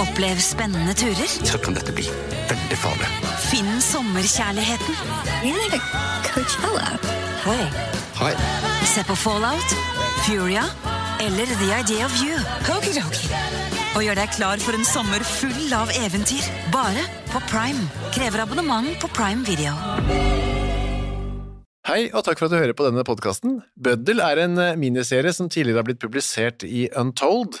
Opplev spennende turer. Så kan dette bli veldig farlig. Finn sommerkjærligheten. Hei. Hei. Se på Fallout, Furia eller The Idea of You. Og gjør deg klar for en sommer full av eventyr. Bare på Prime. Krever abonnement på Prime Video. Hei, og takk for at du hører på denne podkasten. Bøddel er en miniserie som tidligere har blitt publisert i Untold,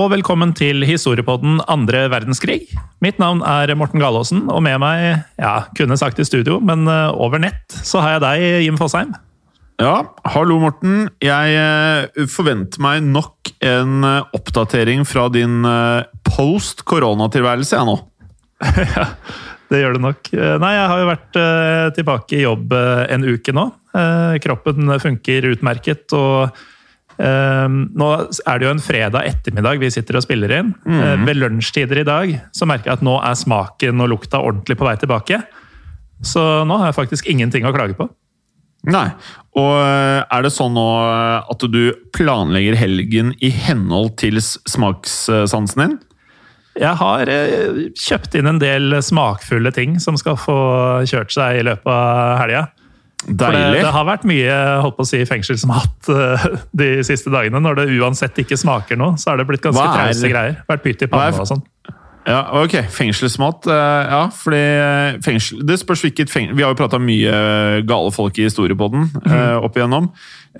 Og velkommen til historiepodden andre verdenskrig. Mitt navn er Morten Galaasen, og med meg, ja, kunne sagt i studio, men eh, over nett, så har jeg deg, Jim Fosheim. Ja, hallo Morten. Jeg eh, forventer meg nok en eh, oppdatering fra din eh, post-koronatilværelse, jeg nå. Det gjør det nok. Nei, jeg har jo vært tilbake i jobb en uke nå. Kroppen funker utmerket, og nå er det jo en fredag ettermiddag vi sitter og spiller inn. Mm. ved lunsjtider i dag så merker jeg at nå er smaken og lukta ordentlig på vei tilbake. Så nå har jeg faktisk ingenting å klage på. Nei. Og eh, er det sånn nå eh, at du planlegger helgen i henhold til smakssansen din? Jeg har kjøpt inn en del smakfulle ting som skal få kjørt seg i løpet av helga. For det, det har vært mye holdt på å si, fengselsmat uh, de siste dagene. Når det uansett ikke smaker noe, så har det blitt ganske er- trause greier. Vært pytt i er- panna og sånn. Ja, ok. Fengselsmat. Uh, Ja, fordi eh, fengsel Det spørs hvilket fengsel Vi har jo prata mye gale folk i historiepodden uh, opp igjennom.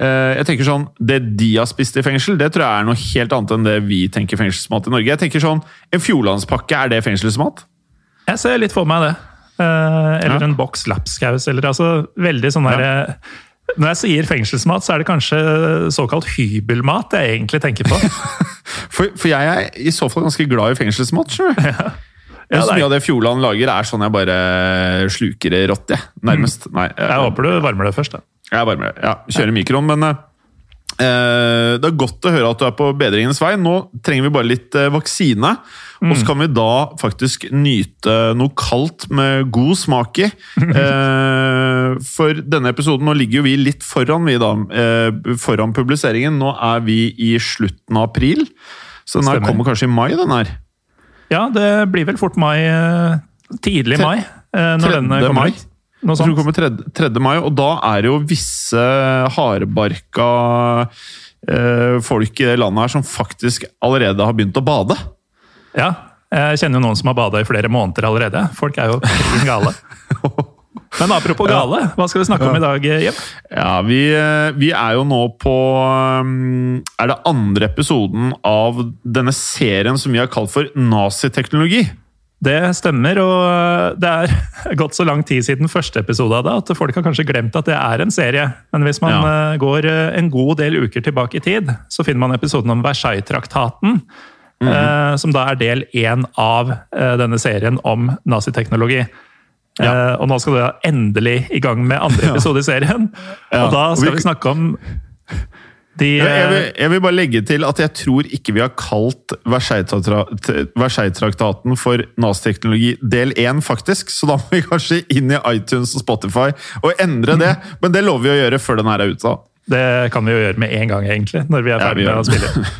Jeg tenker sånn Det de har spist i fengsel, det tror jeg er noe helt annet enn det vi tenker fengselsmat i Norge. Jeg tenker sånn En Fjordlandspakke, er det fengselsmat? Jeg ser litt for meg det. Eh, eller en boks lapskaus, eller altså veldig sånn derre eh, Når jeg sier fengselsmat, så er det kanskje såkalt hybelmat jeg egentlig tenker på. For, for jeg er i så fall ganske glad i fengselsmat. sjøl. Ja, Jeg er- Mye av det Fjordland lager, er sånn jeg bare sluker det rått, jeg. Nærmest. Nei, Jeg håper du varmer det først. da. Jeg varmer det. ja, kjører mikroen, men eh, det er godt å høre at du er på bedringens vei. Nå trenger vi bare litt vaksine. vaksine. Og så kan vi da faktisk nyte noe kaldt med god smak i. Eh, for denne episoden, nå ligger jo vi litt foran vi da, eh, foran publiseringen. Nå er vi i slutten av april. Så den her Stemmer. kommer kanskje i mai, den her. Ja, det blir vel fort mai. eh, Tidlig mai. eh, Når denne kommer mai. ut. Noe Jeg tror det kommer 3. 3. mai, og da er det jo visse hardbarka eh, folk i det landet her som faktisk allerede har begynt å bade. Ja, jeg kjenner jo noen som har bada i flere måneder allerede. Folk er jo gale. Men apropos gale, hva skal vi snakke om i dag, Jepp? Ja, vi, eh, vi er jo nå på um, Er det andre episoden av denne serien som vi har kalt for naziteknologi? Det stemmer, og det er gått så lang tid siden første episode av det at folk har kanskje glemt at det er en serie. Men hvis man Ja. eh, går eh, en god del uker tilbake i tid, så finner man episoden om Versailles-traktaten. eh, Som da er del én av eh, denne serien om naziteknologi. Ja. og nå skal du endelig i gang med andre episode i serien. Ja, Og da skal vi snakke om De, Jeg, vil, eh, jeg vil bare legge til at jeg tror ikke vi har kalt Versailles-tra- Versailles-traktaten for NAS-teknologi del 1, faktisk. Så da må vi kanskje inn i iTunes og Spotify og endre det. Men det lover vi å gjøre før den her er ute. det kan vi jo gjøre med en gang, egentlig, når vi er Ja, ferdig med å spille.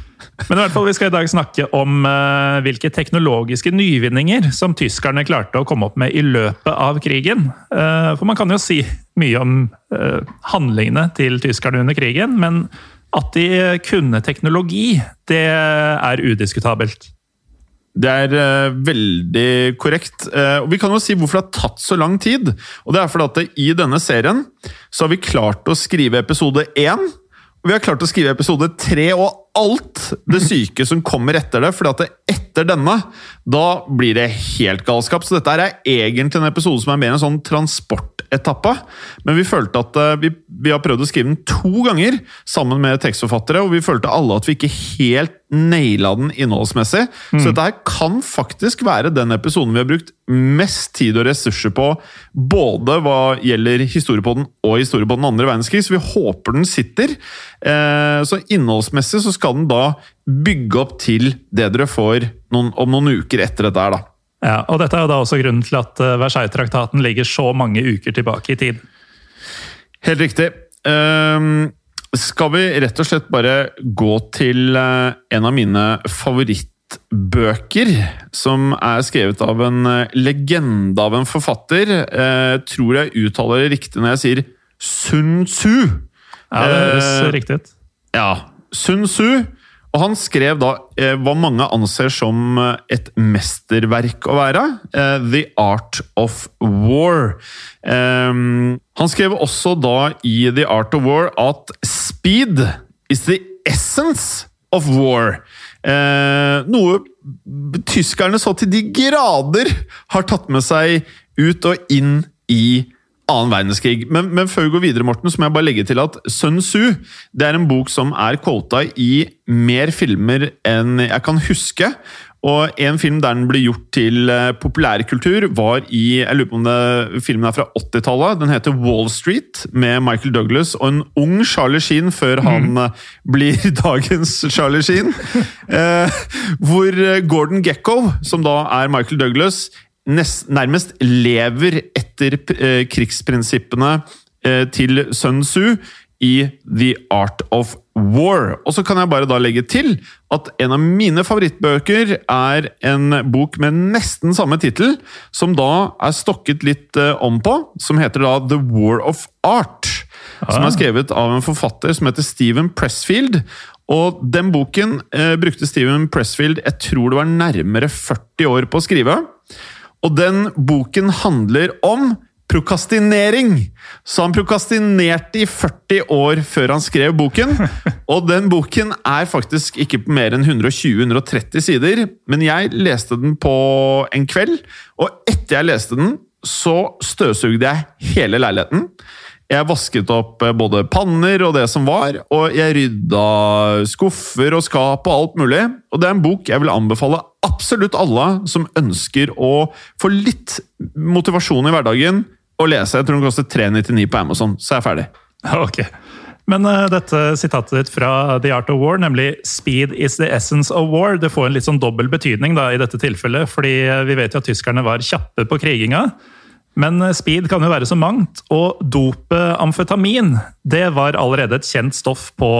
Men i hvert fall, vi skal i dag snakke om uh, hvilke teknologiske nyvinninger som tyskerne klarte å komme opp med i løpet av krigen. Uh, for man kan jo si mye om uh, handlingene til tyskerne under krigen, men at de kunne teknologi, det er udiskutabelt. Det er uh, veldig korrekt. Uh, og Vi kan jo si hvorfor det har tatt så lang tid. Og det er fordi at det, I denne serien så har vi klart å skrive episode én. Og vi har klart å skrive episode tre og alt det syke som kommer etter det. fordi at det, etter denne, da blir det helt galskap. Så dette er egentlig en episode som er mer en sånn transportetappe. Men vi følte at uh, vi, vi har prøvd å skrive den to ganger sammen med tekstforfattere, og vi følte alle at vi ikke helt naila den innholdsmessig. Så dette her kan faktisk være den episoden vi har brukt mest tid og ressurser på, både hva gjelder historie på den og historie på den andre verdenskrig, så vi håper den sitter. Eh, så innholdsmessig så skal den da bygge opp til det dere får noen, om noen uker etter dette her, da. Ja, og Dette er jo da også grunnen til at eh, Versailles-traktaten ligger så mange uker tilbake i tid. Helt riktig. Um, skal vi rett og slett bare gå til eh, en av mine favorittbøker, som er skrevet av en eh, legende av en forfatter. Eh, tror jeg uttaler det riktig når jeg sier Sun Tzu. Ja, Det høres riktig ut. Ja, Sun Tzu. Og han skrev da eh, hva mange anser som eh, et mesterverk å være. Eh, The Art of War. Eh, han skrev også da i The Art of War at speed is the essence of war. Eh, noe tyskerne så til de grader har tatt med seg ut og inn i annen verdenskrig. Men, men før vi går videre, Morten, så må jeg bare legge til at Sun Tzu det er en bok som er quota i mer filmer enn jeg kan huske. Og en film der den ble gjort til eh, populærkultur, var i jeg lurer på om det, filmen er fra 80-tallet. Den heter Wall Street, med Michael Douglas og en ung Charlie Sheen før han mm. blir dagens Charlie Sheen. Eh, hvor eh, Gordon Gekko, som da er Michael Douglas, nest, nærmest lever etter eh, krigsprinsippene eh, til Sun Tzu i The Art of War. Og så kan jeg bare da legge til at en av mine favorittbøker er en bok med nesten samme tittel, som da er stokket litt eh, om på, som heter da The War of Art. Som er skrevet av en forfatter som heter Steven Pressfield. Og den boken eh, brukte Steven Pressfield jeg tror det var nærmere 40 år på å skrive. Og den boken handler om prokastinering! Så han prokastinerte i 40 år før han skrev boken. Og den boken er faktisk ikke på mer enn 120-130 sider, men jeg leste den på en kveld, og etter jeg leste den, så støvsugde jeg hele leiligheten. Jeg vasket opp eh, både panner og det som var, og jeg rydda skuffer og skap og alt mulig. Og det er en bok jeg vil anbefale absolutt alle som ønsker å få litt motivasjon i hverdagen, å lese. Jeg tror den koster 399 på Amazon, så jeg er ferdig. Ok. Men uh, dette sitatet ditt fra The Art of War, nemlig 'Speed is the essence of war', det får en litt sånn dobbel betydning da, i dette tilfellet. fordi eh, vi vet jo at tyskerne var kjappe på kriginga. Men eh, speed kan jo være så mangt, og dopet amfetamin det var allerede et kjent stoff på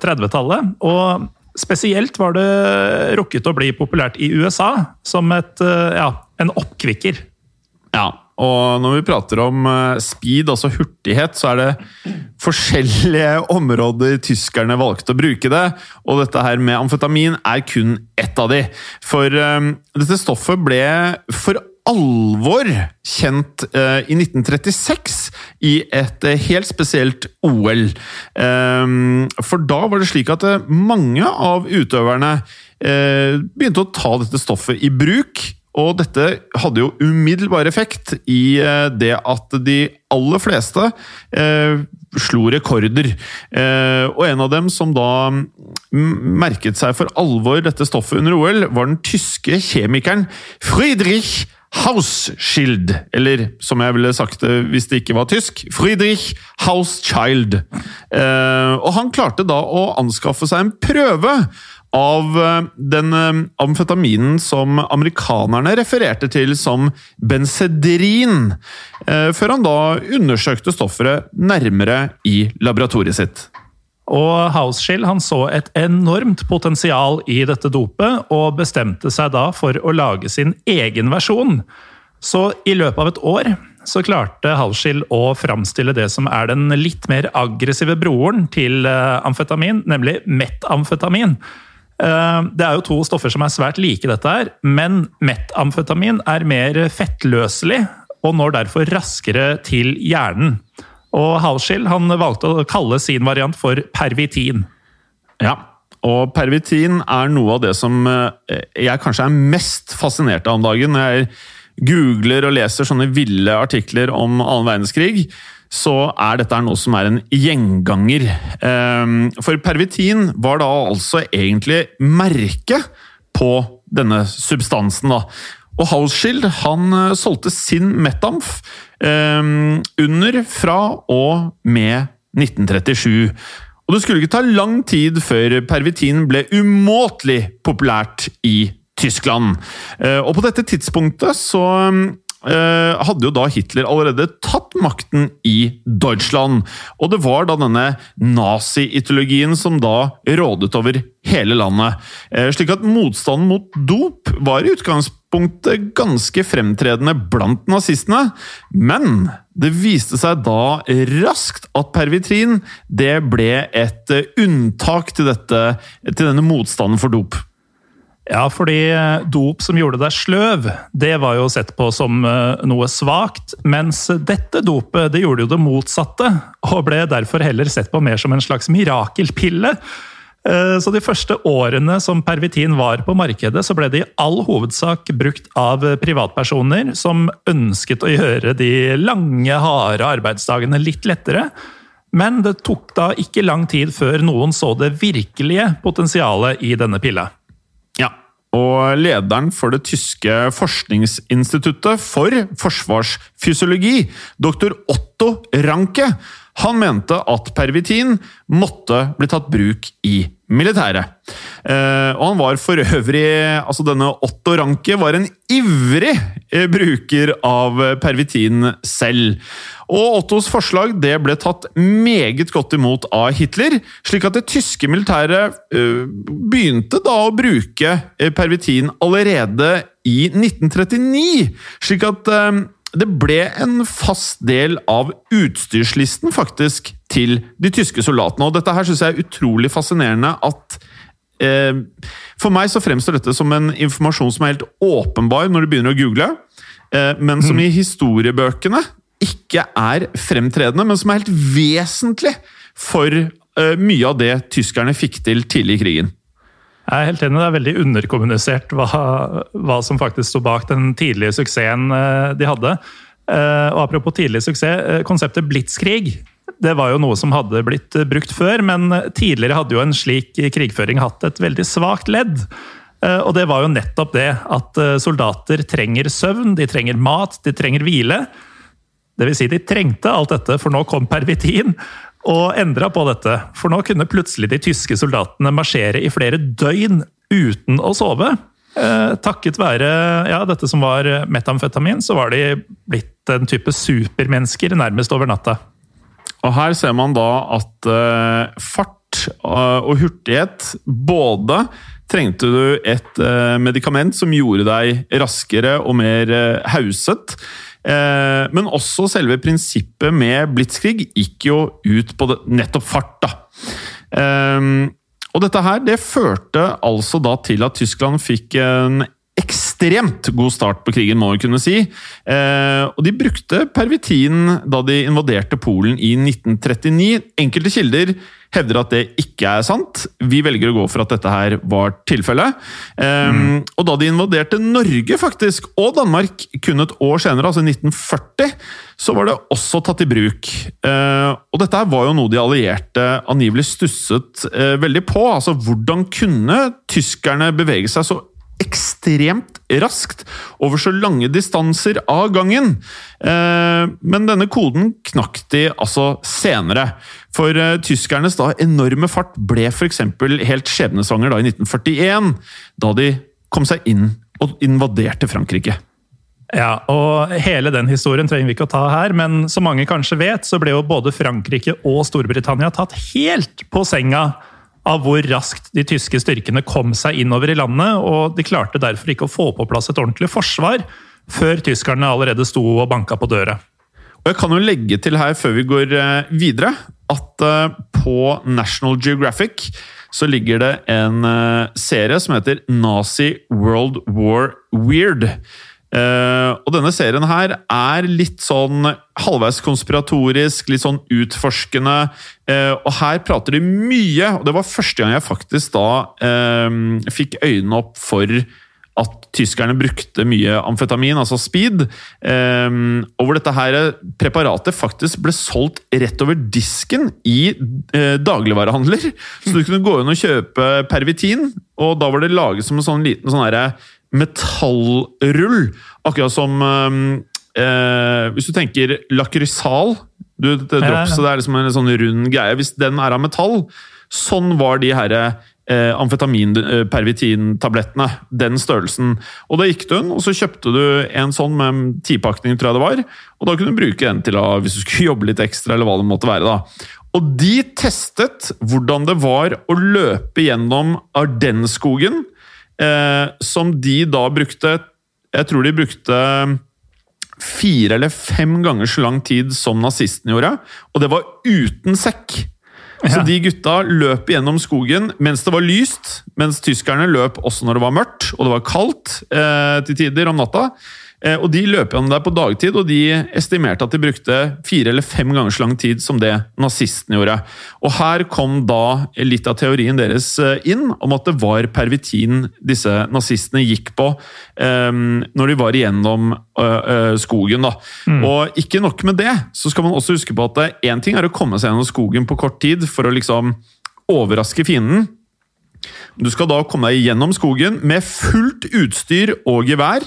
30-tallet. Og spesielt var det rukket å bli populært i USA som et, eh, ja, en oppkvikker. Ja, og når vi prater om eh, speed, altså hurtighet, så er det forskjellige områder tyskerne valgte å bruke det. Og dette her med amfetamin er kun ett av de. For um, dette stoffet ble for alvor kjent uh, i 1936 i et uh, helt spesielt OL. Um, for da var det slik at uh, mange av utøverne begynte å ta dette stoffet i bruk. Og dette hadde jo umiddelbar effekt i det at de aller fleste slo rekorder. Og en av dem som da merket seg for alvor dette stoffet under OL, var den tyske kjemikeren Friedrich Hausschild, eller som jeg ville sagt det hvis det ikke var tysk, Friedrich Hauschild. Eh, og han klarte da å anskaffe seg en prøve av eh, den eh, amfetaminen som amerikanerne refererte til som benzedrin, eh, før han da undersøkte stoffet nærmere i laboratoriet sitt. Og Hauschild han så et enormt potensial i dette dopet, og bestemte seg da for å lage sin egen versjon. Så i løpet av et år så klarte Hauschild å framstille det som er den litt mer aggressive broren til eh, amfetamin, nemlig metamfetamin. Eh, Det er jo to stoffer som er svært like dette her, men metamfetamin er mer fettløselig og når derfor raskere til hjernen. Og Hauschild han valgte å kalle sin variant for pervitin. Ja, og pervitin er noe av det som eh, jeg kanskje er mest fascinert av om dagen. Når jeg googler og leser sånne ville artikler om annen verdenskrig, så er dette noe som er en gjenganger. Ehm, For pervitin var da altså egentlig merket på denne substansen. da. Og Houseshield han eh, solgte sin Metamf eh, under, fra og med 1937. Og det skulle ikke ta lang tid før pervitin ble umåtelig populært i Tyskland. Eh, og på dette tidspunktet så eh, hadde jo da Hitler allerede tatt makten i Deutschland. Og det var da denne nazi-ideologien som da rådet over hele landet. Eh, Slik at motstanden mot dop var i utgangspunktet ganske fremtredende blant nazistene. Men det viste seg da raskt at pervitrin det ble et eh, unntak til, dette, til denne motstanden for dop. Ja, fordi eh, dop som gjorde deg sløv, det var jo sett på som eh, noe svakt. Mens dette dopet det gjorde jo det motsatte, og ble derfor heller sett på mer som en slags mirakelpille. Eh, Så de første årene som pervitin var på markedet, så ble det i all hovedsak brukt av privatpersoner som ønsket å gjøre de lange, harde arbeidsdagene litt lettere. Men det tok da ikke lang tid før noen så det virkelige potensialet i denne pilla. Og lederen for det tyske forskningsinstituttet for forsvarsfysiologi, dr. Otto Ranke, han mente at pervitin måtte bli tatt bruk i militæret. Eh, og han var for øvrig Altså, denne Otto Ranke var en ivrig eh, bruker av pervitin selv. Og Ottos forslag det ble tatt meget godt imot av Hitler, slik at det tyske militæret eh, begynte da å bruke pervitin allerede i 1939. Slik at det ble en fast del av utstyrslisten, faktisk, til de tyske soldatene. Og dette her syns jeg er utrolig fascinerende at eh, For meg så fremstår dette som en informasjon som er helt åpenbar når du begynner å google, eh, men som i historiebøkene ikke er fremtredende, men som er helt vesentlig for eh, mye av det tyskerne fikk til tidlig i krigen. Jeg er helt enig, Det er veldig underkommunisert hva, hva som faktisk sto bak den tidlige suksessen eh, de hadde. Eh, Og Apropos tidlig suksess, eh, konseptet blitskrig det var jo noe som hadde blitt brukt før, men tidligere hadde jo en slik krigføring hatt et veldig svakt ledd. Og det var jo nettopp det at soldater trenger søvn, de trenger mat, de trenger hvile. Vil si, de trengte alt dette, for nå kom pervitin og endra på dette. For nå kunne plutselig de tyske soldatene marsjere i flere døgn uten å sove. Eh, takket være ja, dette som var metamfetamin, så var de blitt en type supermennesker nærmest over natta. Og her ser man da at eh, fart eh, og hurtighet Både trengte du et eh, medikament som gjorde deg raskere og mer eh, hauset, men også selve prinsippet med blitskrig gikk jo ut på nettopp fart. da. Ehm, og dette her det førte altså da til at Tyskland fikk en ekstremt god start på krigen, må vi kunne si. Eh, og de brukte pervitin da de invaderte Polen i 1939. Enkelte kilder hevder at det ikke er sant. Vi velger å gå for at dette her var tilfellet. Eh, Og da de invaderte Norge, faktisk, og Danmark kun et år senere, altså 1940, så var det også tatt i bruk. Eh, og dette her var jo noe de allierte angivelig stusset eh, veldig på. Altså, hvordan kunne tyskerne bevege seg så ekstremt raskt over så lange distanser av gangen. Eh, Men denne koden knakk de altså senere. For eh, tyskernes da enorme fart ble f.eks. helt skjebnesvanger da i 1941, da de kom seg inn og invaderte Frankrike. Ja, og Hele den historien trenger vi ikke å ta her, men som mange kanskje vet, så ble jo både Frankrike og Storbritannia tatt helt på senga av hvor raskt de tyske styrkene kom seg innover i landet, og de klarte derfor ikke å få på plass et ordentlig forsvar før tyskerne allerede sto og banka på døra. Og jeg kan jo legge til her før vi går eh, videre, at eh, på National Geographic så ligger det en eh, serie som heter Nazi World War Weird. Eh, og denne serien her er litt sånn halvveis konspiratorisk, litt sånn utforskende. Uh, og her prater de mye, og det var første gang jeg faktisk da uh, fikk øynene opp for at tyskerne brukte mye amfetamin, altså speed, og hvor dette her preparatet faktisk ble solgt rett over disken i eh, dagligvarehandler. Så du kunne gå inn og kjøpe pervitin, og da var det laget som en sånn liten sånn herre metallrull. Akkurat som eh, eh, Hvis du tenker lakrysal du, det, Ja, ja. det er liksom en sånn rund greie. Hvis den er av metall, sånn var de herre eh, amfetamin-pervitin-tablettene. Den størrelsen. Og da gikk du inn, og så kjøpte du en sånn med tipakning, tror jeg det var. Og da kunne du bruke den til å, hvis du skulle jobbe litt ekstra, eller hva det måtte være. da. Og de testet hvordan det var å løpe gjennom Ardenskogen, som de da brukte Jeg tror de brukte fire eller fem ganger så lang tid som nazistene gjorde, og det var uten sekk. Så de gutta løp gjennom skogen mens det var lyst, mens tyskerne løp også når det var mørkt og det var kaldt eh, til tider om natta. Eh, og de løp gjennom der på dagtid, og de estimerte at de brukte fire eller fem ganger så lang tid som det nazistene gjorde. Og her kom da litt av teorien deres eh, inn, om at det var pervitin disse nazistene gikk på um, når de var igjennom uh, uh, skogen. da. Og ikke nok med det, så skal man også huske på at én ting er å komme seg gjennom skogen på kort tid for å liksom overraske fienden. Du skal da komme deg gjennom skogen med fullt utstyr og gevær.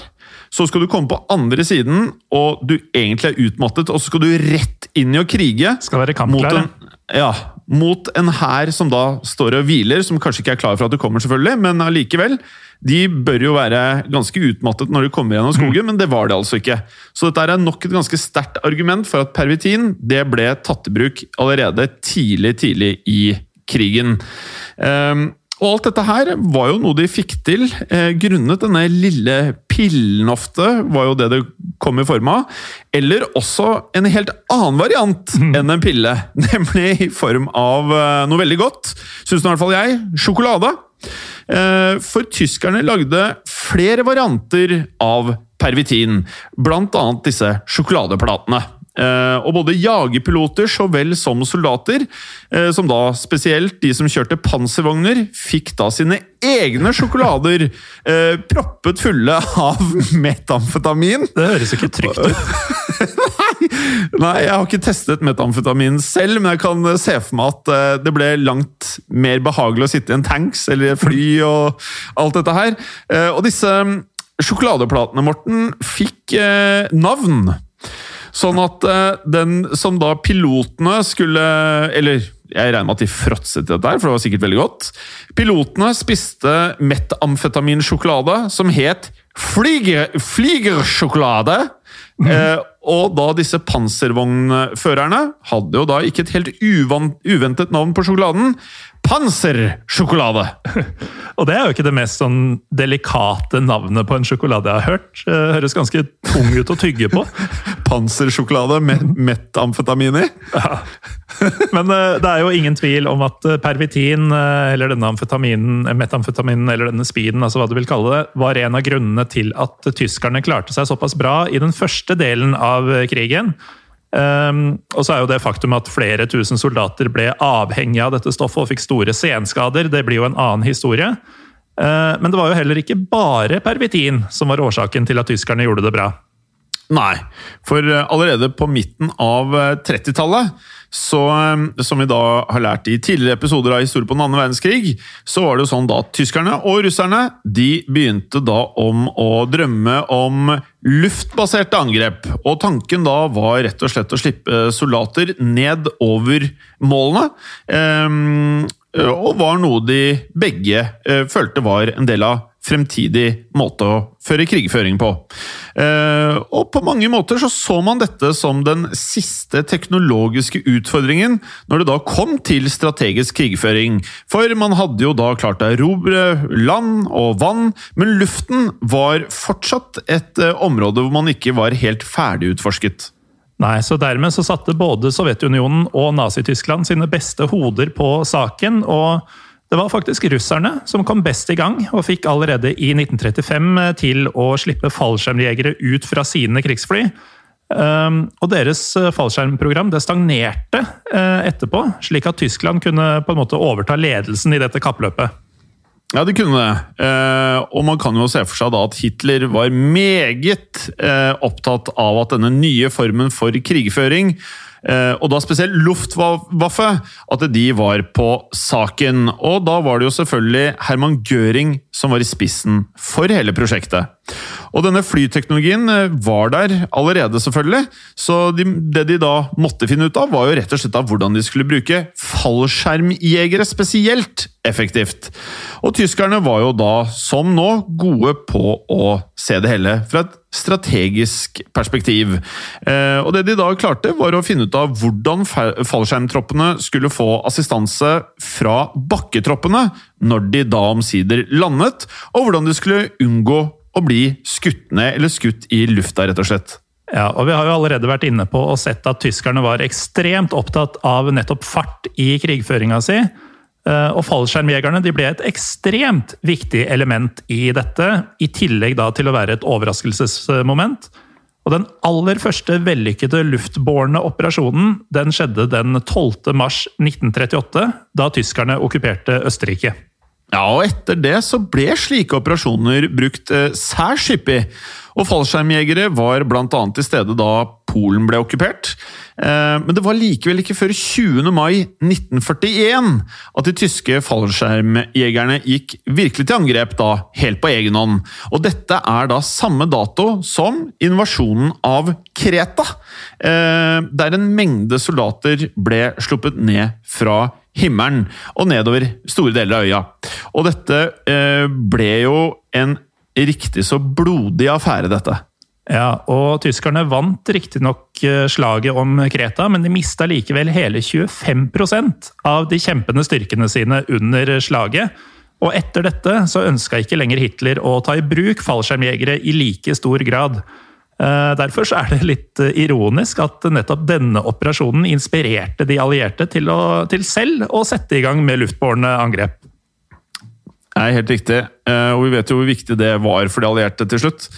Så skal du komme på andre siden, og du egentlig er utmattet, og så skal du rett inn i å krige. Skal være Mot en, ja, mot en hær som da står og hviler, som kanskje ikke er klar for at du kommer, selvfølgelig, men allikevel. De bør jo være ganske utmattet når de kommer gjennom skogen, men det var det altså ikke. Så dette er nok et ganske sterkt argument for at pervitin det ble tatt i bruk allerede tidlig, tidlig i krigen. Ehm, og alt dette her var jo noe de fikk til eh, grunnet denne lille pillen ofte, var jo det det kom i form av. Eller også en helt annen variant enn en pille, nemlig i form av eh, noe veldig godt. Syns i hvert fall jeg. Sjokolade. Eh, for tyskerne lagde flere varianter av pervitin, blant annet disse sjokoladeplatene. Eh, og både jagerpiloter så vel som soldater, eh, som da spesielt de som kjørte panservogner, fikk da sine egne sjokolader eh, proppet fulle av metamfetamin. Det høres ikke trygt ut. Nei, jeg har ikke testet metamfetamin selv, men jeg kan se for meg at eh, det ble langt mer behagelig å sitte i en tanks eller fly og alt dette her. Eh, Og disse mm, sjokoladeplatene, Morten, fikk navn. Sånn at eh, den som da pilotene skulle Eller jeg regner med at de fråtset i dette, her, for det var sikkert veldig godt. Pilotene spiste metamfetaminsjokolade som het flyger, flygersjokolade. Eh, og da disse panservognførerne hadde jo da ikke et helt uventet navn på sjokoladen. Pansersjokolade! Og det er jo ikke det mest sånn delikate navnet på en sjokolade jeg har hørt. Det Høres ganske tung ut å tygge på. Pansersjokolade med metamfetamin i. Ja. Men eh, det er jo ingen tvil om at eh, pervitin, eh, eller denne amfetaminen, metamfetaminen, eller denne speeden, altså hva du vil kalle det, var en av grunnene til at tyskerne klarte seg såpass bra i den første delen av krigen. Um, og så er jo det faktum at flere tusen soldater ble avhengige av dette stoffet og fikk store senskader. Det blir jo en annen historie. Uh, men det var jo heller ikke bare pervitin som var årsaken til at tyskerne gjorde det bra. Nei, for eh, allerede på midten av eh, 30-tallet, så, eh, som vi da har lært i tidligere episoder av Historie på den andre verdenskrig, så var det jo sånn da at tyskerne og russerne de begynte da om å drømme om luftbaserte angrep. Og tanken da var rett og slett å slippe soldater ned over målene. Um, og var noe de begge uh, følte var en del av fremtidig måte å føre krigføring på. Eh, og på mange måter så så man dette som den siste teknologiske utfordringen når det da kom til strategisk krigføring. For man hadde jo da klart å erobre land og vann, men luften var fortsatt et eh, område hvor man ikke var helt ferdig utforsket. Nei, så Dermed så satte både Sovjetunionen og Nazi-Tyskland sine beste hoder på saken. og det var faktisk russerne som kom best i gang, og fikk allerede i 1935 til å slippe fallskjermjegere ut fra sine krigsfly. Um, og deres eh, fallskjermprogram det stagnerte uh, etterpå, slik at Tyskland kunne på en måte overta ledelsen i dette kappløpet. Ja, det kunne det. Eh, og man kan jo se for seg da at Hitler var meget eh, opptatt av at denne nye formen for krigføring, eh, og da spesielt Luftwaffe, at de var på saken. Og da var det jo selvfølgelig Herman Göring som var i spissen for hele prosjektet. Og denne flyteknologien eh, var der allerede, selvfølgelig. Så de, det de da måtte finne ut av, var jo rett og slett av hvordan de skulle bruke fallskjermjegere spesielt effektivt. Og tyskerne var jo da, som nå, gode på å se det hele fra et strategisk perspektiv. Eh, og det de da klarte, var å finne ut av hvordan fallskjermtroppene skulle få assistanse fra bakketroppene når de da omsider landet, og hvordan de skulle unngå å bli skutt ned eller skutt i lufta, rett og slett. Ja, og Vi har jo allerede vært inne på og sett at tyskerne var ekstremt opptatt av nettopp fart i krigføringa si. Eh, Og fallskjermjegerne de ble et ekstremt viktig element i dette, i tillegg da til å være et overraskelsesmoment. Og Den aller første vellykkede luftbårne operasjonen den skjedde den 12. mars 1938, da tyskerne okkuperte Østerrike. Ja, og etter det så ble slike operasjoner brukt eh, særs hyppig. Og fallskjermjegere var annet til stede da Polen ble okkupert. Eh, men det var likevel ikke før 20. mai 1941 at de tyske fallskjermjegerne gikk virkelig til angrep, da helt på egen hånd. Og dette er da samme dato som invasjonen av Kreta, eh, der en mengde soldater ble sluppet ned fra himmelen og nedover store deler av øya. Og dette eh, ble jo en riktig så blodig affære, dette. Ja, og tyskerne vant riktignok eh, slaget om Kreta, men de mista likevel hele 25% av de kjempende styrkene sine under slaget. Og etter dette så ønska ikke lenger Hitler å ta i bruk fallskjermjegere i like stor grad. Eh, Derfor er det litt eh, ironisk at nettopp denne operasjonen inspirerte de allierte til, å, til selv å sette i gang med luftbårne angrep. Nei, helt riktig. Eh, Og vi vet jo hvor viktig det var for de allierte til slutt.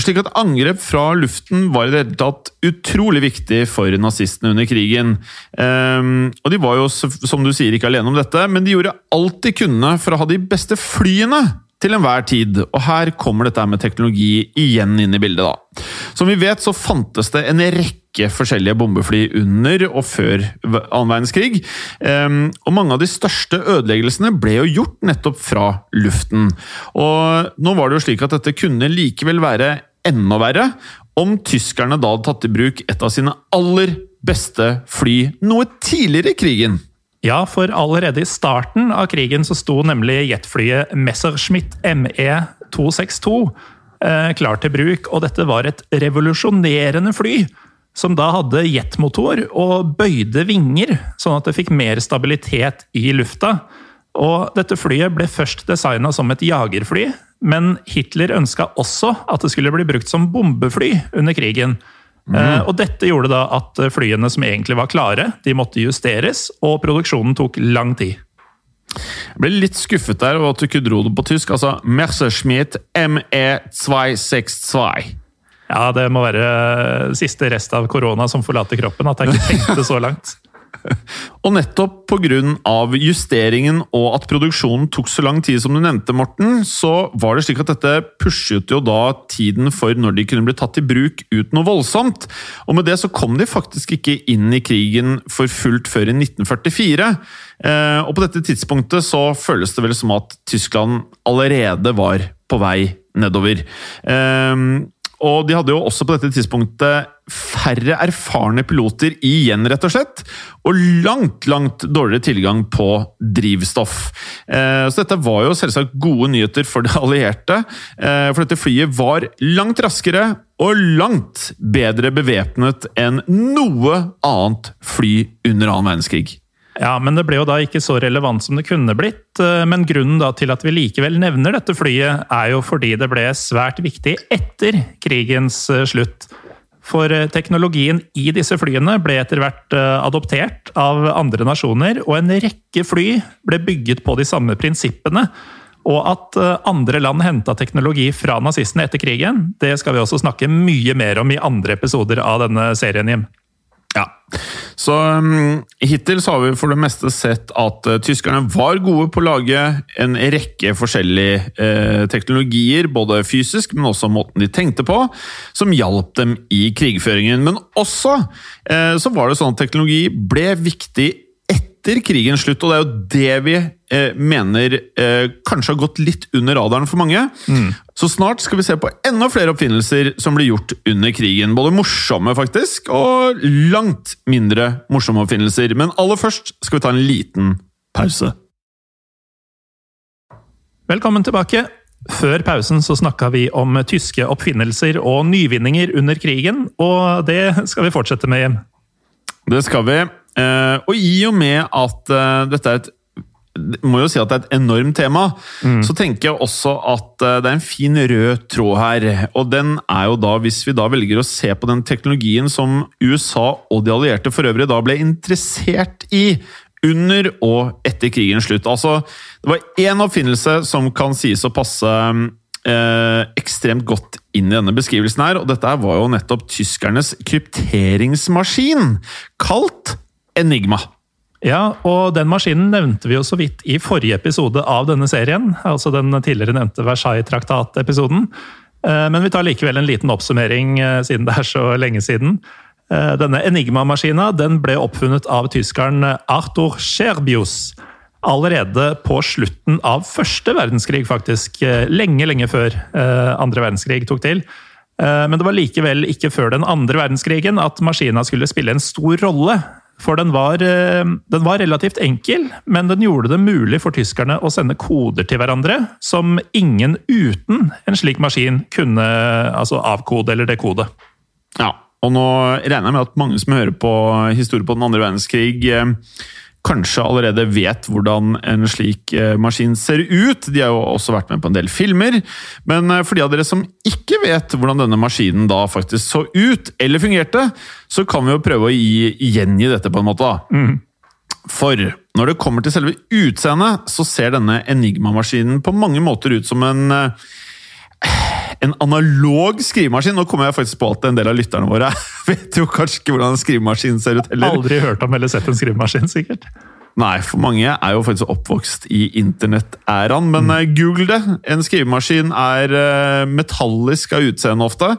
Slik at angrep fra luften var i det hele tatt utrolig viktig for nazistene under krigen. Og de var jo, som du sier, ikke alene om dette, men de gjorde alt de kunne for å ha de beste flyene til enhver tid. Og her kommer dette med teknologi igjen inn i bildet, da. Som vi vet, så fantes det en rekke forskjellige bombefly under og før annen verdenskrig. Ehm, Og mange av de største ødeleggelsene ble jo gjort nettopp fra luften. Og nå var det jo slik at dette kunne likevel være enda verre om tyskerne da hadde tatt i bruk et av sine aller beste fly noe tidligere i krigen. Ja, for allerede i starten av krigen så sto nemlig jetflyet Messerschmitt ME262 eh, klar til bruk, og dette var et revolusjonerende fly. Som da hadde jetmotor og bøyde vinger, sånn at det fikk mer stabilitet i lufta. Og dette flyet ble først designa som et jagerfly, men Hitler ønska også at det skulle bli brukt som bombefly under krigen. Eh, Og dette gjorde da at flyene som egentlig var klare, de måtte justeres, og produksjonen tok lang tid. Jeg ble litt skuffet der over at du ikke dro det på tysk. Altså Messerschmitt ME262. Ja, det må være siste rest av korona som forlater kroppen, at jeg ikke tenkte så langt. Og nettopp pga. justeringen og at produksjonen tok så lang tid som du nevnte, Morten, så var det slik at dette pushet jo da tiden for når de kunne bli tatt i bruk ut noe voldsomt. Og med det så kom de faktisk ikke inn i krigen for fullt før i 1944. Eh, og på dette tidspunktet så føles det vel som at Tyskland allerede var på vei nedover. Eh, og de hadde jo også på dette tidspunktet færre erfarne piloter igjen, rett og slett. Og langt, langt dårligere tilgang på drivstoff. Eh, så dette var jo selvsagt gode nyheter for de allierte. Eh, for dette flyet var langt raskere og langt bedre bevæpnet enn noe annet fly under annen verdenskrig. Ja, men det ble jo da ikke så relevant som det kunne blitt. eh, Men grunnen til at vi likevel nevner dette flyet, er jo fordi det ble svært viktig etter krigens eh, slutt. For eh, teknologien i disse flyene ble etter hvert adoptert av andre nasjoner, og en rekke fly ble bygget på de samme prinsippene. Og at andre land henta teknologi fra nazistene etter krigen, det skal vi også snakke mye mer om i andre episoder av denne serien, Jim. Ja, så um, hittil så har vi for det meste sett at uh, tyskerne var gode på å lage en rekke forskjellige uh, teknologier, både fysisk, men også måten de tenkte på, som hjalp dem i krigføringen. Men også uh, så var det sånn at teknologi ble viktig etter krigens slutt, og det er jo det vi eh, mener eh, kanskje har gått litt under radaren for mange. Så snart skal vi se på enda flere oppfinnelser som ble gjort under krigen. Både morsomme, faktisk, og langt mindre morsomme oppfinnelser. Men aller først skal vi ta en liten pause. Velkommen tilbake. Før pausen så snakka vi om tyske oppfinnelser og nyvinninger under krigen, og det skal vi fortsette med, Jim. Det skal vi. Eh, og i og med at eh, dette er et må jo si at det er et enormt tema, så tenker jeg også at eh, det er en fin rød tråd her. Og den er jo da, hvis vi da velger å se på den teknologien som USA og de allierte for øvrig da ble interessert i under og etter krigens slutt. Altså, det var én oppfinnelse som kan sies å passe eh, ekstremt godt inn i denne beskrivelsen her, og dette var jo nettopp tyskernes krypteringsmaskin, kalt Enigma. Ja, og den maskinen nevnte vi jo så vidt i forrige episode av denne serien. Altså den tidligere nevnte Versailles-traktat-episoden. Eh, Men vi tar likevel en liten oppsummering, eh, siden det er så lenge siden. Eh, Denne Enigma-maskina den ble oppfunnet av tyskeren Arthur Scherbius. Allerede på slutten av første verdenskrig, faktisk. Lenge, lenge før andre verdenskrig tok til. Men det var likevel ikke før den andre verdenskrigen at maskina skulle spille en stor rolle. For den var, eh, den var relativt enkel, men den gjorde det mulig for tyskerne å sende koder til hverandre som ingen uten en slik maskin kunne altså avkode eller dekode. Ja, og nå regner jeg med at mange som hører på historie på den andre verdenskrig, eh, kanskje allerede vet hvordan en slik eh, maskin ser ut. De har jo også vært med på en del filmer. Men eh, for de av dere som ikke vet hvordan denne maskinen da faktisk så ut, eller fungerte, så kan vi jo prøve å gi, gjengi dette på en måte. da. For når det kommer til selve utseendet, så ser denne Enigma-maskinen på mange måter ut som en eh, en analog skrivemaskin. Nå kommer jeg faktisk på at en del av lytterne våre vet jo kanskje ikke hvordan en skrivemaskin ser ut heller. Aldri hørt om eller sett en skrivemaskin, sikkert. Nei, for mange er jo faktisk oppvokst i internettæraen, men mm. google det. En skrivemaskin er eh, metallisk av utseende ofte,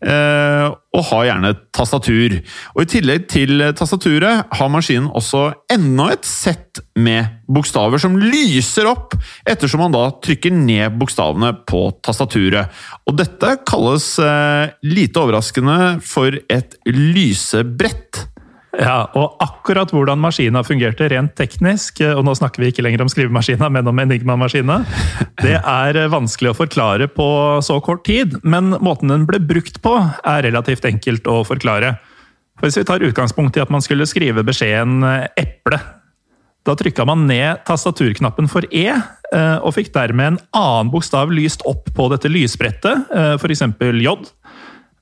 eh, og har gjerne et tastatur. Og I tillegg til eh, tastaturet har maskinen også enda et sett med bokstaver som lyser opp ettersom man da trykker ned bokstavene på tastaturet. Og dette kalles, eh, lite overraskende, for et lysebrett. Ja, og akkurat hvordan maskina fungerte rent teknisk, eh, og nå snakker vi ikke lenger om skrivemaskina, men om Enigma-maskina, det er eh, vanskelig å forklare på så kort tid, men måten den ble brukt på er relativt enkelt å forklare. For Hvis vi tar utgangspunkt i at man skulle skrive beskjeden eh, 'eple', da trykka man ned tastaturknappen for E, og fikk dermed en annen bokstav lyst opp på dette lysbrettet, f.eks. J.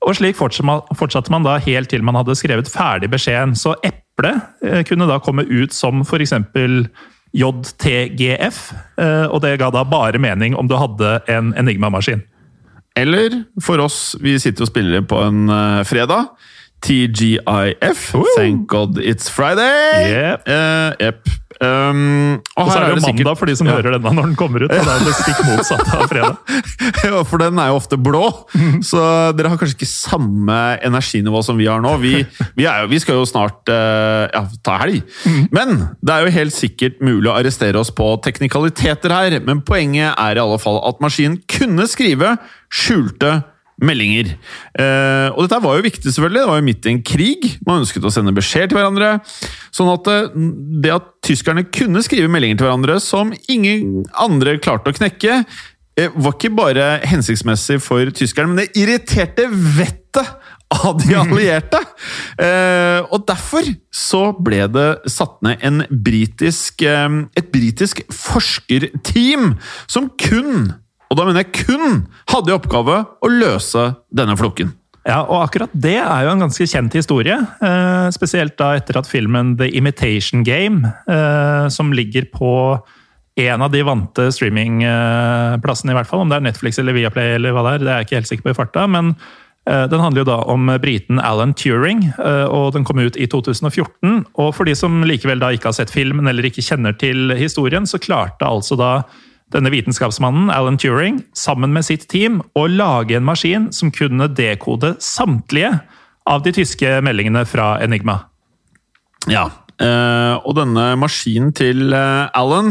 Og slik fortsatte man, da helt til man hadde skrevet ferdig beskjeden. Så eple eh, kunne da komme ut som f.eks. JTGF, eh, og det ga da bare mening om du hadde en Enigma-maskin. Eller for oss, vi sitter og spiller på en eh, fredag. TGIF. Thank God it's Friday! Yep. Uh, yep. Um, og, Og så er det jo sikkert- mandag for de som Ja. hører denne når den kommer ut. Og det er det stikk motsatt av fredag. Ja, for den er jo ofte blå, så dere har kanskje ikke samme energinivå som vi har nå. Vi, vi, jo, vi skal jo snart uh, ja, ta helg. Men det er jo helt sikkert mulig å arrestere oss på teknikaliteter her. Men poenget er i alle fall at maskinen kunne skrive skjulte meldinger. Eh, og dette var jo viktig, selvfølgelig. Det var jo midt i en krig. Man ønsket å sende beskjed til hverandre. Sånn at eh, det at tyskerne kunne skrive meldinger til hverandre som ingen andre klarte å knekke, eh, var ikke bare hensiktsmessig for tyskerne, men det irriterte vettet av de allierte! Eh, og derfor så ble det satt ned en britisk, eh, et britisk forskerteam som kun, og da mener jeg kun, hadde i oppgave å løse denne flokken. Ja, og akkurat det er jo en ganske kjent historie. Eh, spesielt da etter at filmen The Imitation Game, eh, som ligger på en av de vante streamingplassene, i hvert fall, om det er Netflix eller Viaplay eller hva det er, det er jeg ikke helt sikker på i farta. men eh, den handler jo da om briten Alan Turing, eh, og den kom ut i 2014. Og for de som likevel da ikke har sett filmen eller ikke kjenner til historien, så klarte altså da denne vitenskapsmannen, Alan Turing, sammen med sitt team å lage en maskin som kunne dekode samtlige av de tyske meldingene fra Enigma. Ja, eh, og denne maskinen til eh, Alan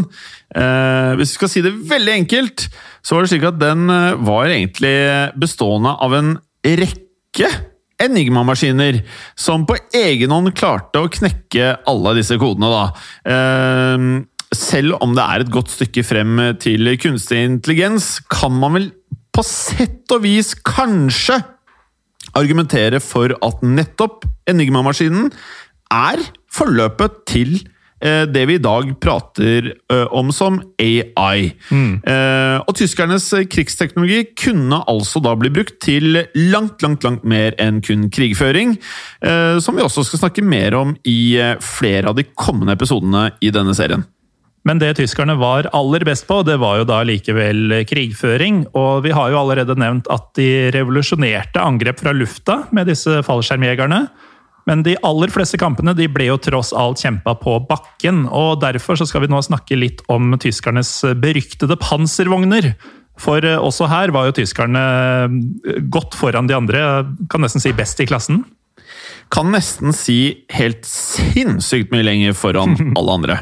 eh, Hvis vi skal si det veldig enkelt, så var det slik at den var egentlig bestående av en rekke Enigma-maskiner som på egen hånd klarte å knekke alle disse kodene. da. Selv om det er et godt stykke frem til kunstig intelligens, kan man vel på sett og vis kanskje argumentere for at nettopp Enigma-maskinen er forløpet til eh, det vi i dag prater eh, om som AI. Eh, og tyskernes krigsteknologi kunne altså da bli brukt til langt, langt, langt mer enn kun krigføring, som vi også skal snakke mer om i flere av de kommende episodene i denne serien. Men det tyskerne var aller best på, det var jo da likevel krigføring. Og vi har jo allerede nevnt at de revolusjonerte angrep fra lufta med disse fallskjermjegerne. Men de aller fleste kampene de ble jo tross alt kjempa på bakken. og Derfor så skal vi nå snakke litt om tyskernes beryktede panservogner. For eh, også her var jo tyskerne eh, godt foran de andre, kan nesten si best i klassen. kan nesten si helt sinnssykt mye lenger foran alle andre.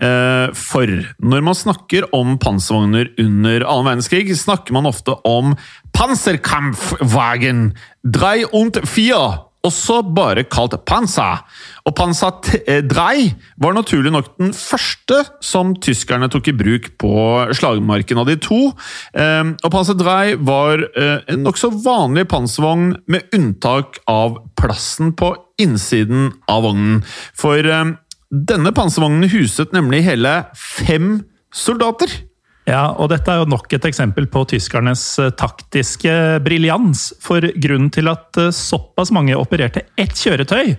Eh, For når man snakker om panservogner under annen verdenskrig, snakker man ofte om Panzerkampfwagen 3 und 4, også bare kalt Panzer. Og Panzer 3 var naturlig nok den første som tyskerne tok i bruk på slagmarken av de to. Eh, Og Panzer 3 var eh, en nokså vanlig panservogn, med unntak av plassen på innsiden av vognen. For eh, denne panservognen huset nemlig hele fem soldater. Ja, og dette er jo nok et eksempel på tyskernes eh, taktiske briljans. For grunnen til at eh, såpass mange opererte ett kjøretøy,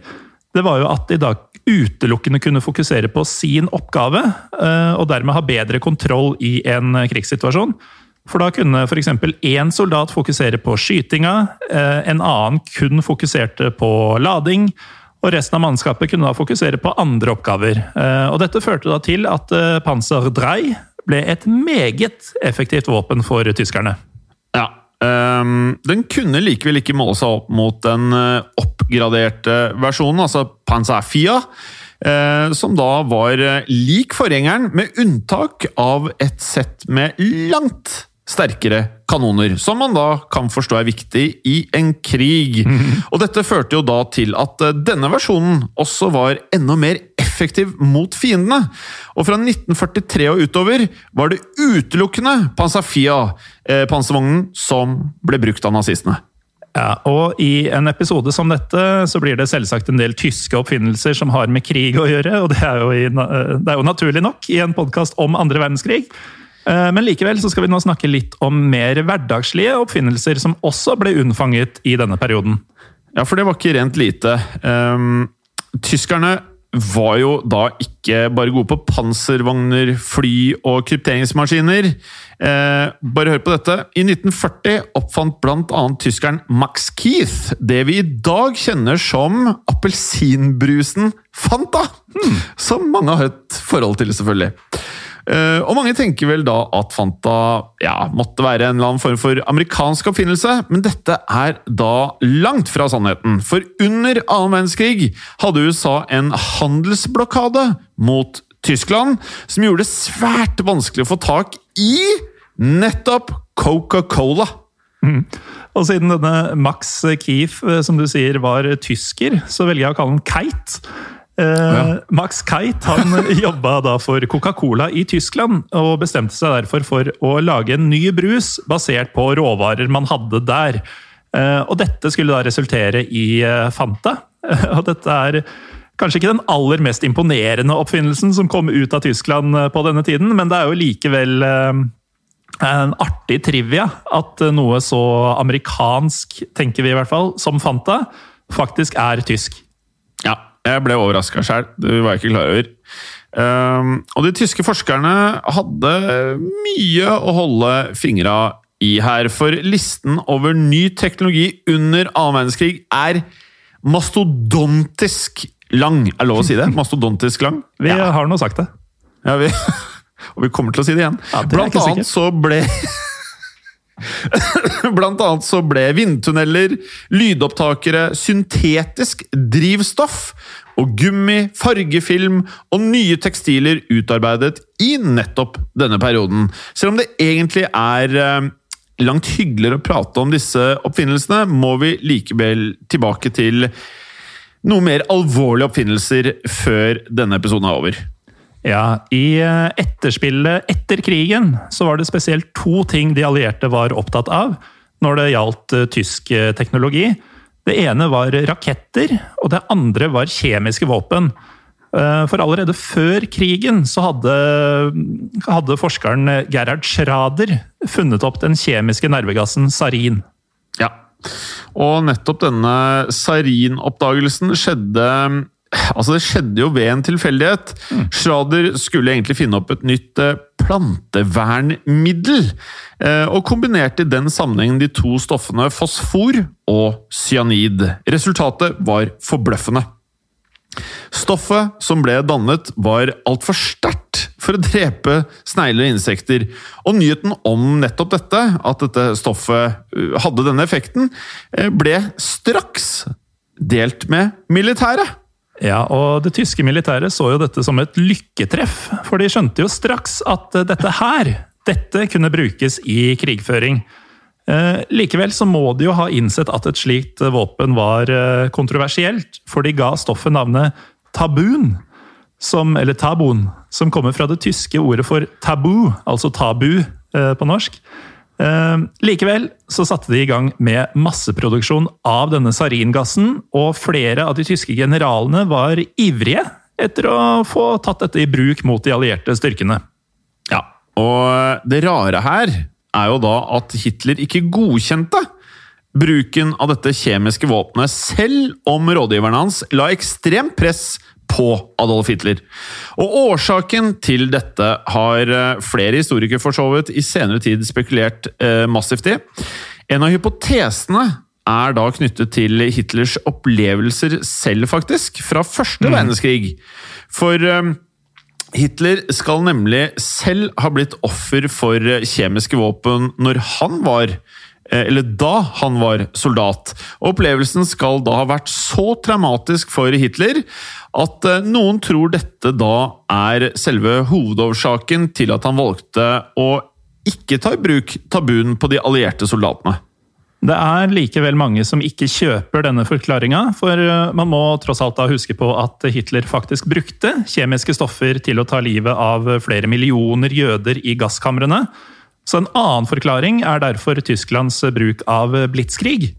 det var jo at de da utelukkende kunne fokusere på sin oppgave, eh, og dermed ha bedre kontroll i en krigssituasjon. For da kunne f.eks. én soldat fokusere på skytinga, en annen kun fokuserte på lading, og resten av mannskapet kunne da fokusere på andre oppgaver. Eh, Og dette førte da til at eh, Panzer Drei ble et meget effektivt våpen for tyskerne. Ja. Um, den kunne likevel ikke måle seg opp mot den eh, oppgraderte versjonen, altså Panzer 4. eh, som da var lik forgjengeren, med unntak av et sett med langt sterkere kanoner, som man da kan forstå er viktig i en krig. Og dette førte jo da til at eh, denne versjonen også var enda mer effektiv mot fiendene. Og fra 1943 og utover var det utelukkende Panzafia, eh, som ble brukt av nazistene. Ja, og I en episode som dette så blir det selvsagt en del tyske oppfinnelser som har med krig å gjøre, og det er jo, i, det er jo naturlig nok i en podkast om andre verdenskrig. Eh, Men likevel så skal vi nå snakke litt om mer hverdagslige oppfinnelser som også ble unnfanget i denne perioden. Ja, for det var ikke rent lite. Ehm, tyskerne var jo da ikke bare gode på panservogner, fly og krypteringsmaskiner. Eh, bare hør på dette. I 1940 oppfant bl.a. tyskeren Max Keith det vi i dag kjenner som appelsinbrusen Fanta. Som mange har et forhold til, selvfølgelig. Eh, og mange tenker vel da at Fanta ja, måtte være en eller annen form for amerikansk oppfinnelse, men dette er da langt fra sannheten. For under annen verdenskrig hadde USA en handelsblokade mot Tyskland, som gjorde det svært vanskelig å få tak i nettopp Coca-Cola. Og siden denne Max Keef, eh, som du sier, var tysker, så velger jeg å kalle han Kite. Eh, ja. Max Keit han jobba da for Coca-Cola i Tyskland, og bestemte seg derfor for å lage en ny brus basert på råvarer man hadde der. Eh, og dette skulle da resultere i eh, Fanta. Og dette er kanskje ikke den aller mest imponerende oppfinnelsen som kom ut av Tyskland på denne tiden, men det er jo likevel en artig trivia at noe så amerikansk, tenker vi i hvert fall, som Fanta, faktisk er tysk. Ja, jeg ble overraska sjøl. Det var jeg ikke klar over. Um, og de tyske forskerne hadde mye å holde fingra i her, for listen over ny teknologi under annen verdenskrig er mastodontisk lang. Er lov å si det? Mastodontisk lang? Vi har nå sagt det. Ja, vi, og vi kommer til å si det igjen. Ja, det Blant annet så ble Blant annet så ble vindtunneler, lydopptakere, syntetisk drivstoff og gummi, fargefilm og nye tekstiler utarbeidet i nettopp denne perioden. Selv om det egentlig er eh, langt hyggeligere å prate om disse oppfinnelsene, må vi likevel tilbake til noe mer alvorlige oppfinnelser før denne episoden er over. Ja, I eh, etterspillet etter krigen så var det spesielt to ting de allierte var opptatt av når det gjaldt eh, tysk eh, teknologi. Det ene var raketter, og det andre var kjemiske våpen. For allerede før krigen så hadde, hadde forskeren Gerhard Schrader funnet opp den kjemiske nervegassen sarin. Ja. Og nettopp denne sarinoppdagelsen skjedde Altså, det skjedde jo ved en tilfeldighet. Schrader skulle egentlig finne opp et nytt eh, plantevernmiddel, eh, og kombinerte i den sammenhengen de to stoffene fosfor og cyanid. Resultatet var forbløffende. Stoffet som ble dannet, var altfor sterkt for å drepe snegler og insekter. Og nyheten om nettopp dette, at dette stoffet uh, hadde denne effekten, eh, ble straks delt med militæret. Ja, og Det tyske militæret så jo dette som et lykketreff, for de skjønte jo straks at eh, dette her, dette kunne brukes i krigføring. Eh, likevel så må de jo ha innsett at et slikt våpen var eh, kontroversielt, for de ga stoffet navnet tabun, som, eller tabun, som kommer fra det tyske ordet for tabu, altså tabu eh, på norsk. Eh, likevel så satte de i gang med masseproduksjon av denne saringassen, og flere av de tyske generalene var ivrige etter å få tatt dette i bruk mot de allierte styrkene. Ja, og det rare her er jo da at Hitler ikke godkjente bruken av dette kjemiske våpenet, selv om rådgiveren hans la ekstremt press på Adolf Hitler. Og Årsaken til dette har eh, flere historikere for så vidt i senere tid spekulert eh, massivt i. En av hypotesene er da knyttet til Hitlers opplevelser selv, faktisk, fra første verdenskrig. For eh, Hitler skal nemlig selv ha blitt offer for kjemiske våpen når han var eh, eller da han var soldat. Opplevelsen skal da ha vært så traumatisk for Hitler at eh, noen tror dette da er selve hovedårsaken til at han valgte å ikke ta i bruk tabuen på de allierte soldatene. Det er likevel mange som ikke kjøper denne forklaringa, for eh, man må tross alt da huske på at Hitler faktisk brukte kjemiske stoffer til å ta livet av flere millioner jøder i gasskamrene. Så en annen forklaring er derfor Tysklands bruk av blitskrig.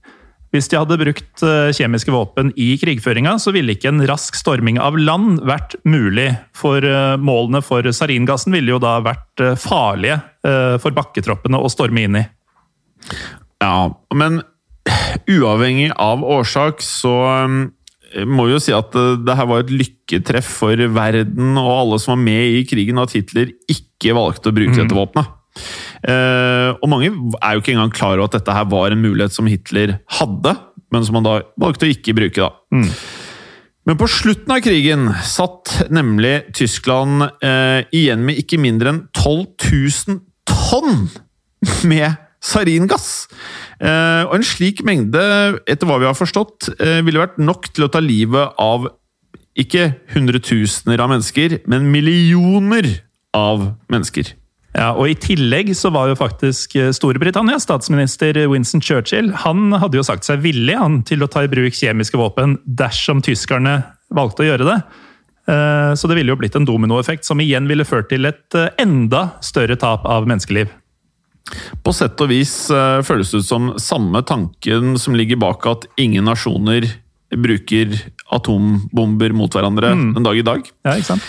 Hvis de hadde brukt eh, kjemiske våpen i krigføringa, så ville ikke en rask storming av land vært mulig. For eh, målene for saringassen ville jo da vært eh, farlige for bakketroppene å storme inn i. Ja, men uavhengig av årsak, så må jo si at det her var et lykketreff for verden og alle som var med i krigen, at Hitler ikke valgte å bruke dette våpenet. Eh, og mange er jo ikke engang klar over at dette her var en mulighet som Hitler hadde, men som han da valgte å ikke bruke. da. Men på slutten av krigen satt nemlig Tyskland eh, igjen med ikke mindre enn 12 000 tonn med saringass! Eh, og en slik mengde, etter hva vi har forstått, eh, ville vært nok til å ta livet av ikke hundretusener av mennesker, men millioner av mennesker. Ja, og I tillegg så var jo faktisk eh, Storbritannias statsminister Winston Churchill han hadde jo sagt seg villig han, til å ta i bruk kjemiske våpen dersom tyskerne valgte å gjøre det. Eh, Så det ville jo blitt en dominoeffekt som igjen ville ført til et eh, enda større tap av menneskeliv. På sett og vis føles det ut som samme tanken som ligger bak at ingen nasjoner bruker atombomber mot hverandre den dag i dag. Ja, ikke sant?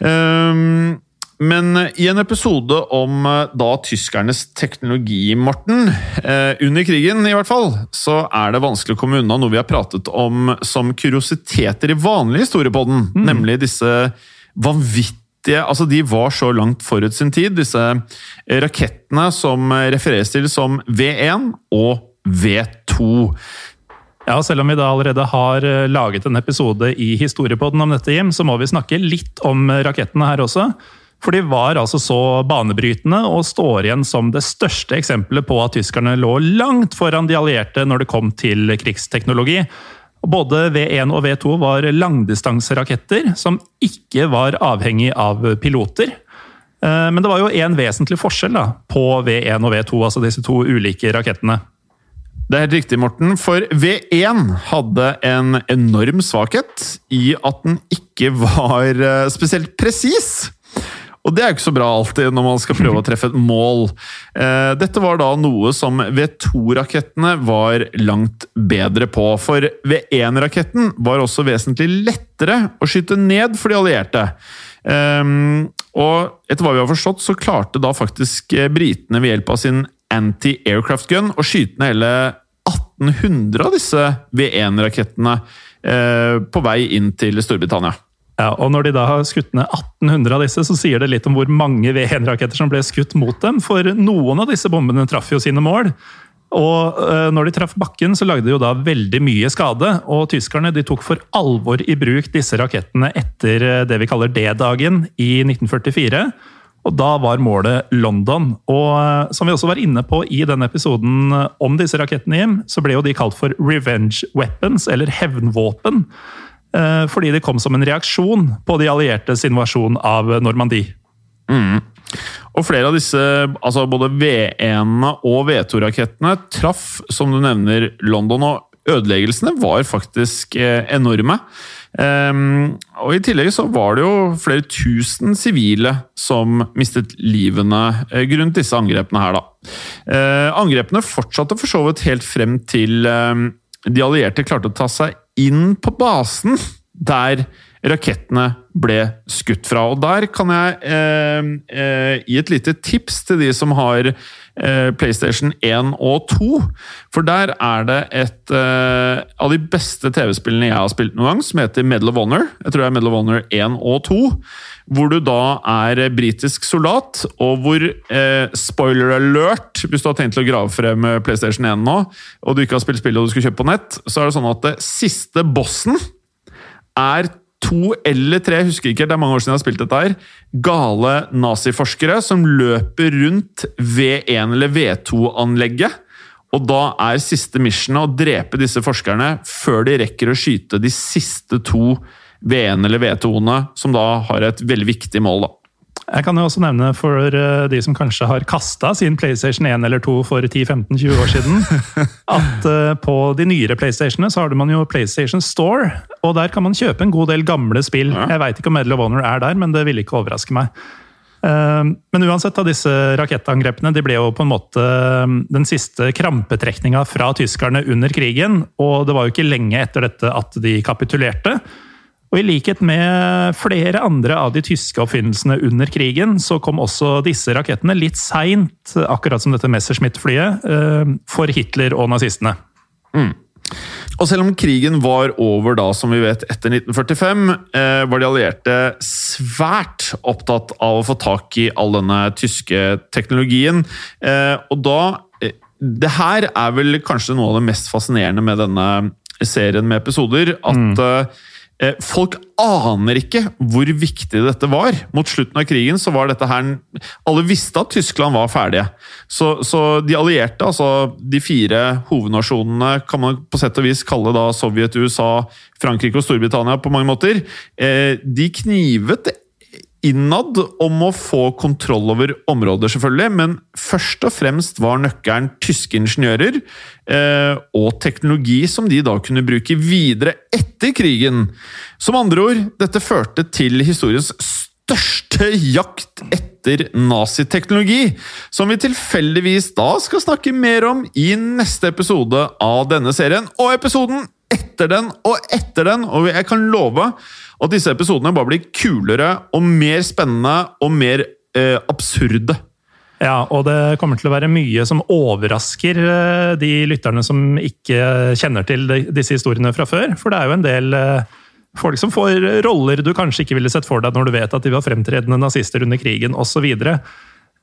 Ehm, men i en episode om eh, da tyskernes teknologi, Morten, eh, under krigen i hvert fall, så er det vanskelig å komme unna noe vi har pratet om som kuriositeter i vanlig historiepodden, nemlig disse vanvittige Altså, De var så langt forut sin tid, disse rakettene som refereres til som V1 og V2. Ja, Selv om vi da allerede har eh, laget en episode i historiepodden om dette, Jim, så må vi snakke litt om rakettene her også. For de var altså så banebrytende og står igjen som det største eksempelet på at tyskerne lå langt foran de allierte når det kom til krigsteknologi. Både V1 og V2 var langdistanseraketter som ikke var avhengig av piloter. Eh, Men det var jo en vesentlig forskjell da, på V1 og V2, altså disse to ulike rakettene. Det er helt riktig, Morten, for V1 hadde en enorm svakhet i at den ikke var eh, spesielt presis. Og det er jo ikke så bra alltid når man skal prøve å treffe et mål. Eh, Dette var da noe som V2-rakettene var langt bedre på, for V1-raketten var også vesentlig lettere å skyte ned for de allierte. Ehm, og etter hva vi har forstått, så klarte da faktisk eh, britene ved hjelp av sin anti-aircraft gun å skyte ned hele 1800 av disse V1-rakettene eh, på vei inn til Storbritannia. Ja, og Når de da har skutt ned 1800 av disse, så sier det litt om hvor mange V1-raketter som ble skutt mot dem. For noen av disse bombene traff jo sine mål. Og eh, når de traff bakken, så lagde de jo da veldig mye skade. Og tyskerne de tok for alvor i bruk disse rakettene etter eh, det vi kaller D-dagen i 1944. Og da var målet London. Og eh, som vi også var inne på i denne episoden om disse rakettene, Jim, så ble jo de kalt for revenge weapons, eller hevnvåpen. Eh, Fordi det kom som en reaksjon på de alliertes invasjon av Normandie. Og flere av disse, altså både V1-ene og V2-rakettene, traff, som du nevner, London. Og ødeleggelsene var faktisk eh, enorme. Ehm, og I tillegg så var det jo flere tusen sivile som mistet livene eh, grunnet disse angrepene her, da. Eh, angrepene fortsatte for så vidt helt frem til eh, de allierte klarte å ta seg inn på basen der rakettene ble skutt fra. Og der kan jeg eh, eh, gi et lite tips til de som har PlayStation 1 og 2. For der er det et uh, av de beste TV-spillene jeg har spilt noen gang, som heter Medal of Honor. Jeg tror det er Medal of Honor 1 og 2. Hvor du da er britisk soldat, og hvor eh, Spoiler alert! Hvis du har tenkt til å grave frem eh, PlayStation 1 nå, og du ikke har spilt spillet og du skulle kjøpe på nett, så er det sånn at det siste bossen er to eller tre, jeg husker ikke, det er mange år siden jeg har spilt dette her, gale naziforskere som løper rundt V1 eller V2-anlegget. Og da er siste missionet å drepe disse forskerne før de rekker å skyte de siste to V1 eller V2-ene, som da har et veldig viktig mål. da. Jeg kan jo også nevne for eh, de som kanskje har kasta sin PlayStation 1 eller 2 for 10-15-20 år siden, at eh, på de nyere PlayStationene så har man jo PlayStation Store, og der kan man kjøpe en god del gamle spill. Jeg veit ikke om Medal of Honor er der, men det ville ikke overraske meg. Eh, Men uansett, av disse rakettangrepene de ble jo på en måte den siste krampetrekninga fra tyskerne under krigen. Og det var jo ikke lenge etter dette at de kapitulerte. Og i likhet med flere andre av de tyske oppfinnelsene under krigen, så kom også disse rakettene litt seint, akkurat som dette Messerschmitt-flyet, eh, for Hitler og nazistene. Og selv om krigen var over da, som vi vet, etter 1945, eh, var de allierte svært opptatt av å få tak i all denne tyske teknologien. Eh, og da Det her er vel kanskje noe av det mest fascinerende med denne serien med episoder. At eh, folk aner ikke hvor viktig dette var. Mot slutten av krigen så var dette her Alle visste at Tyskland var ferdige. Så, så de allierte, altså de fire hovednasjonene, kan man på sett og vis kalle da Sovjet, USA, Frankrike og Storbritannia på mange måter, eh, de knivet innad om å få kontroll over områder, selvfølgelig, men først og fremst var nøkkelen tyske ingeniører eh, og teknologi som de da kunne bruke videre etter krigen. Som andre ord, dette førte til historiens største jakt etter naziteknologi, som vi tilfeldigvis da skal snakke mer om i neste episode av denne serien, og episoden etter den og etter den, og jeg kan love at disse episodene bare blir kulere og mer spennende og mer eh, absurde. Ja, og det kommer til å være mye som overrasker eh, de lytterne som ikke kjenner til disse historiene fra før. For det er jo en del eh, folk som får roller du kanskje ikke ville sett for deg når du vet at de var fremtredende nazister under krigen osv.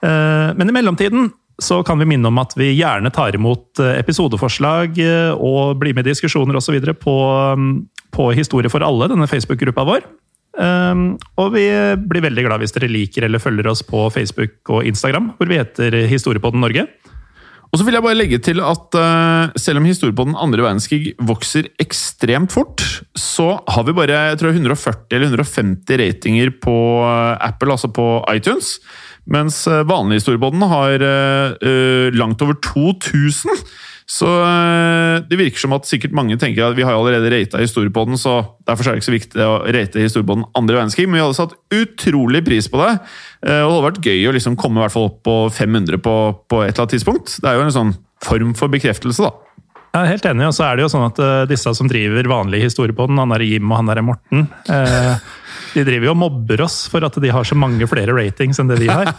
Men i mellomtiden så kan vi minne om at vi gjerne tar imot eh, episodeforslag eh, og blir med i diskusjoner osv. På, mm, på Historie for alle, denne Facebook-gruppa vår. Um, og vi blir veldig glad hvis dere liker eller følger oss på Facebook og Instagram, hvor vi heter Historiepodden Norge. Og så vil jeg bare legge til at eh, selv om historien på den andre verdenskrig vokser ekstremt fort, så har vi bare jeg tror 140 eller 150 ratinger på Apple, altså på iTunes. Mens vanlige vanlig historiepodden har eh, eh, langt over 2000. Så uh, det virker som at sikkert mange tenker at vi har allerede rata historiepodden, så derfor er det ikke så viktig å rate historiepodden andre verdenskrig. Men vi hadde satt utrolig pris på det. Uh, Og det hadde vært gøy å liksom komme i hvert fall opp på 500 på, på et eller annet tidspunkt. Det er jo en sånn form for bekreftelse, da. Jeg er helt enig, og så er det jo sånn at eh, disse som driver vanlig historiepodden, han er Jim og han er Morten, eh, de driver jo og mobber oss for at de har så mange flere ratings enn det vi har.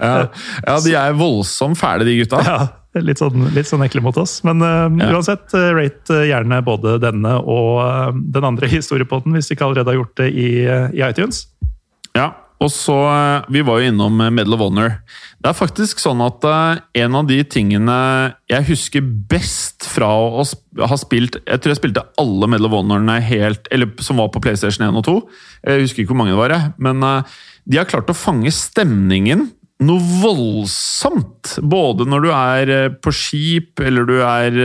Ja, ja de er voldsomt fæle, de gutta. Ja, litt sånn, litt sånn ekle mot oss. Men uh, Ja. uansett, uh, rate eh, gjerne både denne og den andre historiepoden hvis du ikke allerede har gjort det i, i iTunes. Ja, og så eh, Vi var jo innom eh, Medal of Honor. Det er faktisk sånn at eh, en av de tingene jeg husker best fra å ha spilt Jeg tror jeg spilte alle Medal of Honorene helt, eller som var på PlayStation 1 og 2. Jeg husker ikke hvor mange det var, jeg, men de har klart å fange stemningen noe voldsomt! Både når du er på skip, eller du er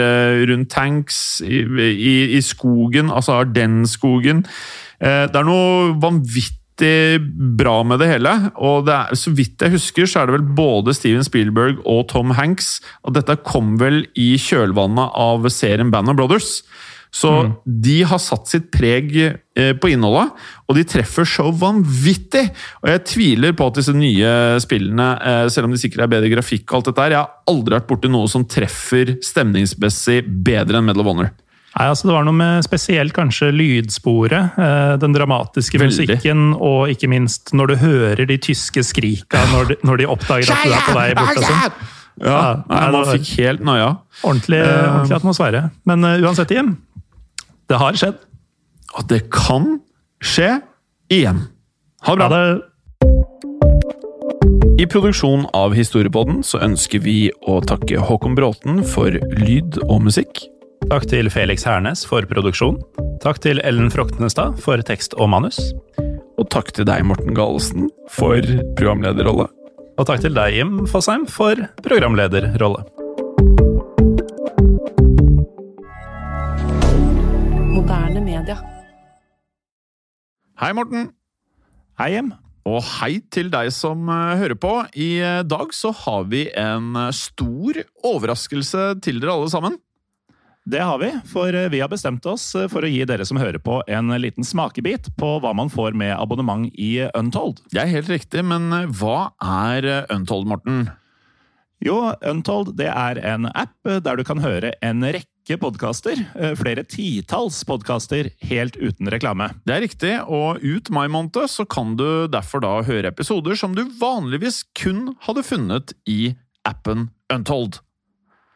rundt tanks, i, i, i skogen, altså Ardenskogen. Eh, Det er noe vanvittig bra med det hele. Og det er, så vidt jeg husker, så er det vel både Steven Spielberg og Tom Hanks. Og dette kom vel i kjølvannet av serien Band of Brothers. Så de har satt sitt preg eh, på innholdet, og de treffer så vanvittig! Og jeg tviler på at disse nye spillene, eh, selv om de sikkert er bedre grafikk og alt dette her, jeg har aldri vært borti noe som treffer stemningsmessig bedre enn Medal of Honor. Nei, altså Det var noe med spesielt kanskje lydsporet, eh, den dramatiske Veldig. musikken, og ikke minst når du hører de tyske skrika når de, når de oppdager at du er på vei bort. og sånn. Ja, nei, man fikk helt noia. Ordentlig, Eh. ordentlig atmosfære. Men eh, uansett, Jim. Det har skjedd. Og det kan skje igjen. Ha det Ja, bra. det, I produksjonen av Historiepodden så ønsker vi å takke Håkon Bråten for lyd og musikk. Takk til Felix Hernes for produksjon. Takk til Ellen Froktenestad for tekst og manus. Og takk til deg, Morten Galesen, for programlederrolle. Og takk til deg, Jim Fosheim, for programlederrolle. Moderne media. Hei, Morten. Hei, Jim. Og hei til deg som eh, hører på. I eh, dag så har vi en eh, stor overraskelse til dere alle sammen. Det har vi, for eh, vi har bestemt oss eh, for å gi dere som hører på, en liten smakebit på hva man får med abonnement i Untold. Det er helt riktig, men eh, hva er eh, Untold, Morten? Jo, Untold det er en app eh, der du kan høre en rekke podkaster, eh, flere titalls podkaster, helt uten reklame. Det er riktig, og ut mai måned så kan du derfor da høre episoder som du vanligvis kun hadde funnet i appen Untold.